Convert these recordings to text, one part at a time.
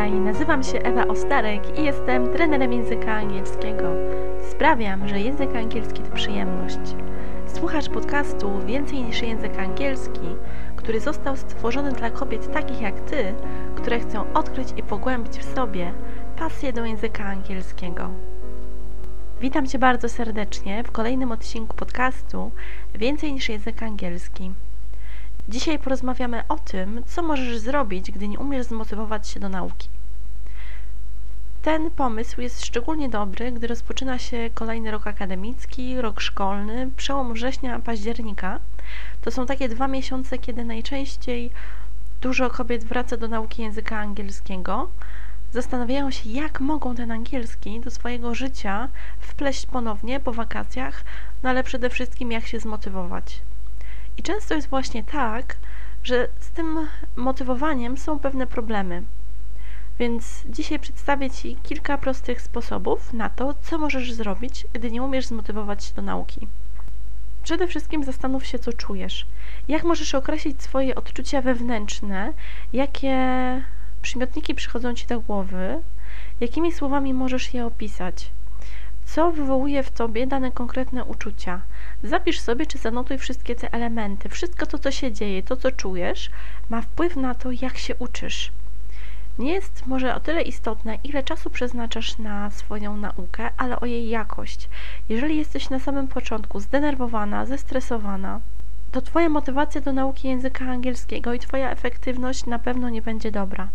Witaj, nazywam się Ewa Ostarek i jestem trenerem języka angielskiego. Sprawiam, że język angielski to przyjemność. Słuchasz podcastu Więcej niż język angielski, który został stworzony dla kobiet takich jak Ty, które chcą odkryć i pogłębić w sobie pasję do języka angielskiego. Witam Cię bardzo serdecznie w kolejnym odcinku podcastu Więcej niż język angielski. Dzisiaj porozmawiamy o tym, co możesz zrobić, gdy nie umiesz zmotywować się do nauki. Ten pomysł jest szczególnie dobry, gdy rozpoczyna się kolejny rok akademicki, rok szkolny, przełom września października. To są takie dwa miesiące, kiedy najczęściej dużo kobiet wraca do nauki języka angielskiego. Zastanawiają się, jak mogą ten angielski do swojego życia wpleść ponownie po wakacjach, no ale przede wszystkim jak się zmotywować. I często jest właśnie tak, że z tym motywowaniem są pewne problemy. Więc dzisiaj przedstawię Ci kilka prostych sposobów na to, co możesz zrobić, gdy nie umiesz zmotywować się do nauki. Przede wszystkim zastanów się, co czujesz. Jak możesz określić swoje odczucia wewnętrzne, jakie przymiotniki przychodzą Ci do głowy, jakimi słowami możesz je opisać co wywołuje w tobie dane konkretne uczucia. Zapisz sobie, czy zanotuj wszystkie te elementy. Wszystko to, co się dzieje, to, co czujesz, ma wpływ na to, jak się uczysz. Nie jest może o tyle istotne, ile czasu przeznaczasz na swoją naukę, ale o jej jakość. Jeżeli jesteś na samym początku zdenerwowana, zestresowana, to Twoja motywacja do nauki języka angielskiego i Twoja efektywność na pewno nie będzie dobra.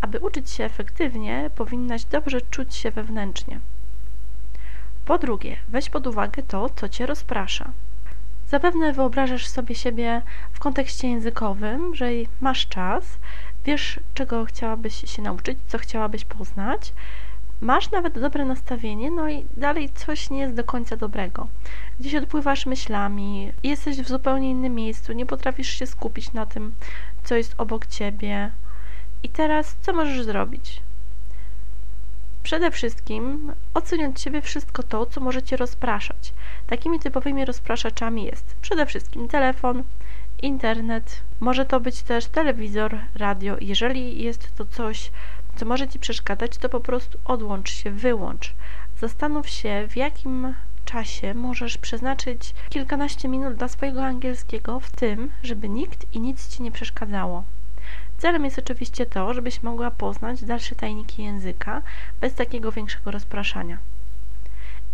Aby uczyć się efektywnie, powinnaś dobrze czuć się wewnętrznie. Po drugie, weź pod uwagę to, co cię rozprasza. Zapewne wyobrażasz sobie siebie w kontekście językowym, że masz czas, wiesz, czego chciałabyś się nauczyć, co chciałabyś poznać, masz nawet dobre nastawienie, no i dalej coś nie jest do końca dobrego. Gdzieś odpływasz myślami, jesteś w zupełnie innym miejscu, nie potrafisz się skupić na tym, co jest obok ciebie. I teraz co możesz zrobić? Przede wszystkim oceniać od siebie wszystko to, co możecie rozpraszać. Takimi typowymi rozpraszaczami jest przede wszystkim telefon, internet, może to być też telewizor, radio. Jeżeli jest to coś, co może Ci przeszkadzać, to po prostu odłącz się, wyłącz. Zastanów się, w jakim czasie możesz przeznaczyć kilkanaście minut dla swojego angielskiego, w tym, żeby nikt i nic Ci nie przeszkadzało. Celem jest oczywiście to, żebyś mogła poznać dalsze tajniki języka bez takiego większego rozpraszania.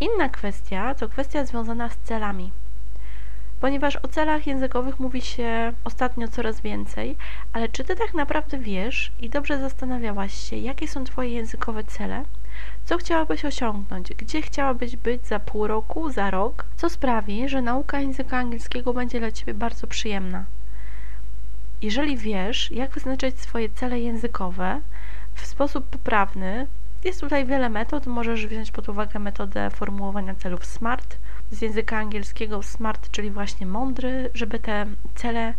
Inna kwestia to kwestia związana z celami. Ponieważ o celach językowych mówi się ostatnio coraz więcej, ale czy ty tak naprawdę wiesz i dobrze zastanawiałaś się, jakie są twoje językowe cele? Co chciałabyś osiągnąć? Gdzie chciałabyś być za pół roku, za rok? Co sprawi, że nauka języka angielskiego będzie dla ciebie bardzo przyjemna? Jeżeli wiesz, jak wyznaczać swoje cele językowe w sposób poprawny, jest tutaj wiele metod. Możesz wziąć pod uwagę metodę formułowania celów SMART. Z języka angielskiego SMART, czyli właśnie mądry, żeby te cele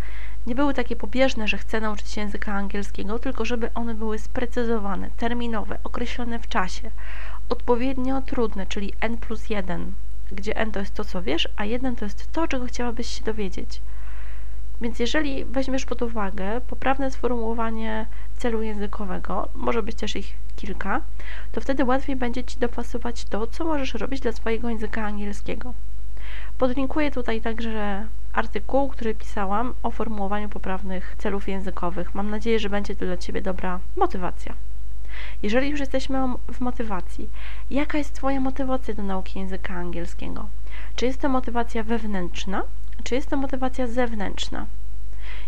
nie były takie pobieżne, że chcę nauczyć się języka angielskiego, tylko żeby one były sprecyzowane, terminowe, określone w czasie, odpowiednio trudne, czyli N plus 1, gdzie N to jest to, co wiesz, a 1 to jest to, czego chciałabyś się dowiedzieć. Więc jeżeli weźmiesz pod uwagę poprawne sformułowanie celu językowego, może być też ich kilka, to wtedy łatwiej będzie Ci dopasować to, co możesz robić dla swojego języka angielskiego. Podlinkuję tutaj także artykuł, który pisałam o formułowaniu poprawnych celów językowych. Mam nadzieję, że będzie to dla Ciebie dobra motywacja. Jeżeli już jesteśmy w motywacji, jaka jest Twoja motywacja do nauki języka angielskiego? Czy jest to motywacja wewnętrzna, czy jest to motywacja zewnętrzna?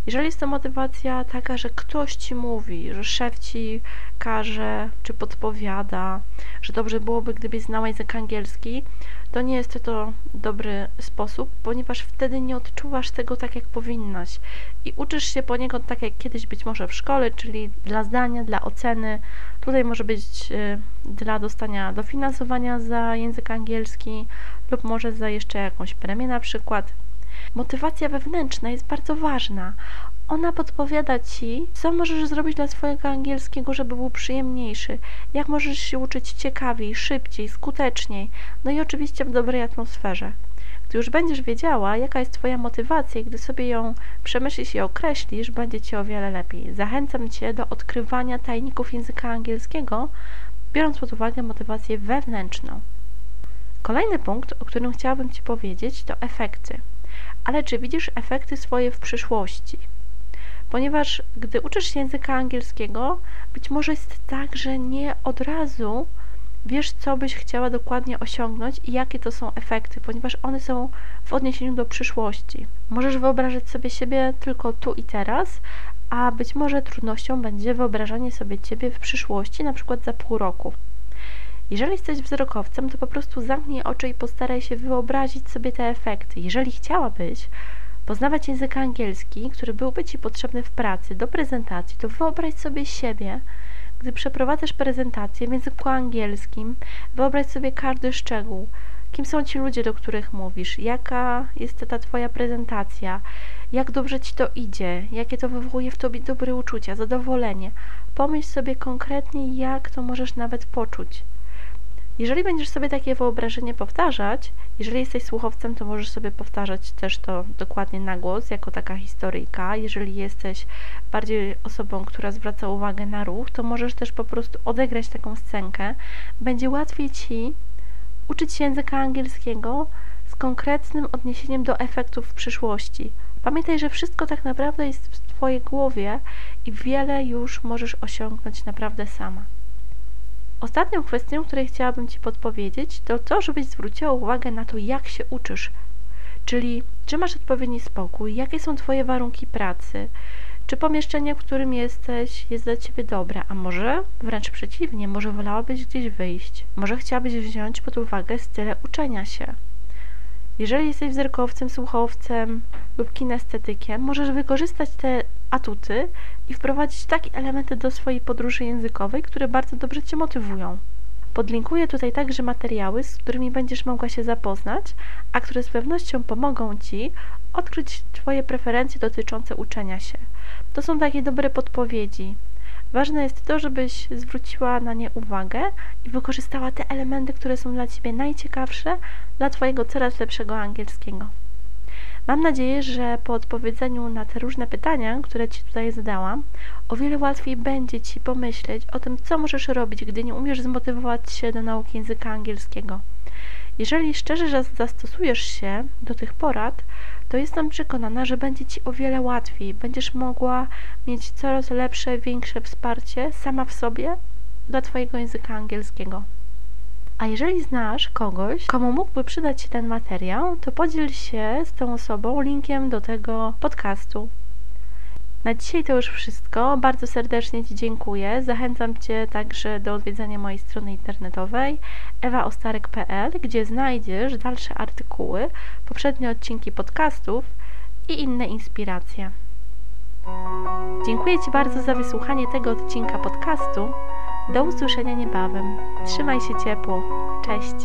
Jeżeli jest to motywacja taka, że ktoś ci mówi, że szef ci każe czy podpowiada, że dobrze byłoby, gdybyś znała język angielski, to nie jest to dobry sposób, ponieważ wtedy nie odczuwasz tego tak, jak powinnaś i uczysz się poniekąd tak, jak kiedyś być może w szkole, czyli dla zdania, dla oceny. Tutaj może być y, dla dostania dofinansowania za język angielski lub może za jeszcze jakąś premię na przykład. Motywacja wewnętrzna jest bardzo ważna. Ona podpowiada ci, co możesz zrobić dla swojego angielskiego, żeby był przyjemniejszy, jak możesz się uczyć ciekawiej, szybciej, skuteczniej, no i oczywiście w dobrej atmosferze. Gdy już będziesz wiedziała, jaka jest Twoja motywacja, i gdy sobie ją przemyślisz i określisz, będzie Ci o wiele lepiej. Zachęcam Cię do odkrywania tajników języka angielskiego, biorąc pod uwagę motywację wewnętrzną. Kolejny punkt, o którym chciałabym Ci powiedzieć, to efekty. Ale czy widzisz efekty swoje w przyszłości? Ponieważ gdy uczysz się języka angielskiego, być może jest tak, że nie od razu wiesz, co byś chciała dokładnie osiągnąć i jakie to są efekty, ponieważ one są w odniesieniu do przyszłości. Możesz wyobrażać sobie siebie tylko tu i teraz, a być może trudnością będzie wyobrażanie sobie ciebie w przyszłości, na przykład za pół roku. Jeżeli jesteś wzrokowcem, to po prostu zamknij oczy i postaraj się wyobrazić sobie te efekty. Jeżeli chciałabyś poznawać język angielski, który byłby Ci potrzebny w pracy, do prezentacji, to wyobraź sobie siebie, gdy przeprowadzasz prezentację w języku angielskim, wyobraź sobie każdy szczegół. Kim są ci ludzie, do których mówisz? Jaka jest ta Twoja prezentacja? Jak dobrze Ci to idzie? Jakie to wywołuje w Tobie dobre uczucia, zadowolenie? Pomyśl sobie konkretnie, jak to możesz nawet poczuć. Jeżeli będziesz sobie takie wyobrażenie powtarzać, jeżeli jesteś słuchowcem, to możesz sobie powtarzać też to dokładnie na głos, jako taka historyjka. Jeżeli jesteś bardziej osobą, która zwraca uwagę na ruch, to możesz też po prostu odegrać taką scenkę. Będzie łatwiej Ci uczyć się języka angielskiego z konkretnym odniesieniem do efektów w przyszłości. Pamiętaj, że wszystko tak naprawdę jest w Twojej głowie i wiele już możesz osiągnąć naprawdę sama. Ostatnią kwestią, której chciałabym Ci podpowiedzieć, to to, żebyś zwróciła uwagę na to, jak się uczysz. Czyli, czy masz odpowiedni spokój, jakie są Twoje warunki pracy, czy pomieszczenie, w którym jesteś, jest dla Ciebie dobre, a może wręcz przeciwnie, może wolałabyś gdzieś wyjść, może chciałabyś wziąć pod uwagę style uczenia się. Jeżeli jesteś wzrokowcem, słuchowcem lub kinestetykiem, możesz wykorzystać te atuty i wprowadzić takie elementy do swojej podróży językowej, które bardzo dobrze Cię motywują. Podlinkuję tutaj także materiały, z którymi będziesz mogła się zapoznać, a które z pewnością pomogą Ci odkryć Twoje preferencje dotyczące uczenia się. To są takie dobre podpowiedzi. Ważne jest to, żebyś zwróciła na nie uwagę i wykorzystała te elementy, które są dla Ciebie najciekawsze dla Twojego coraz lepszego angielskiego. Mam nadzieję, że po odpowiedzeniu na te różne pytania, które Ci tutaj zadałam, o wiele łatwiej będzie Ci pomyśleć o tym, co możesz robić, gdy nie umiesz zmotywować się do nauki języka angielskiego. Jeżeli szczerze zastosujesz się do tych porad, to jestem przekonana, że będzie Ci o wiele łatwiej. Będziesz mogła mieć coraz lepsze, większe wsparcie sama w sobie dla Twojego języka angielskiego. A jeżeli znasz kogoś, komu mógłby przydać się ten materiał, to podziel się z tą osobą linkiem do tego podcastu. Na dzisiaj to już wszystko. Bardzo serdecznie Ci dziękuję. Zachęcam Cię także do odwiedzania mojej strony internetowej ewaostarek.pl, gdzie znajdziesz dalsze artykuły, poprzednie odcinki podcastów i inne inspiracje. Dziękuję Ci bardzo za wysłuchanie tego odcinka podcastu. Do usłyszenia niebawem. Trzymaj się ciepło. Cześć.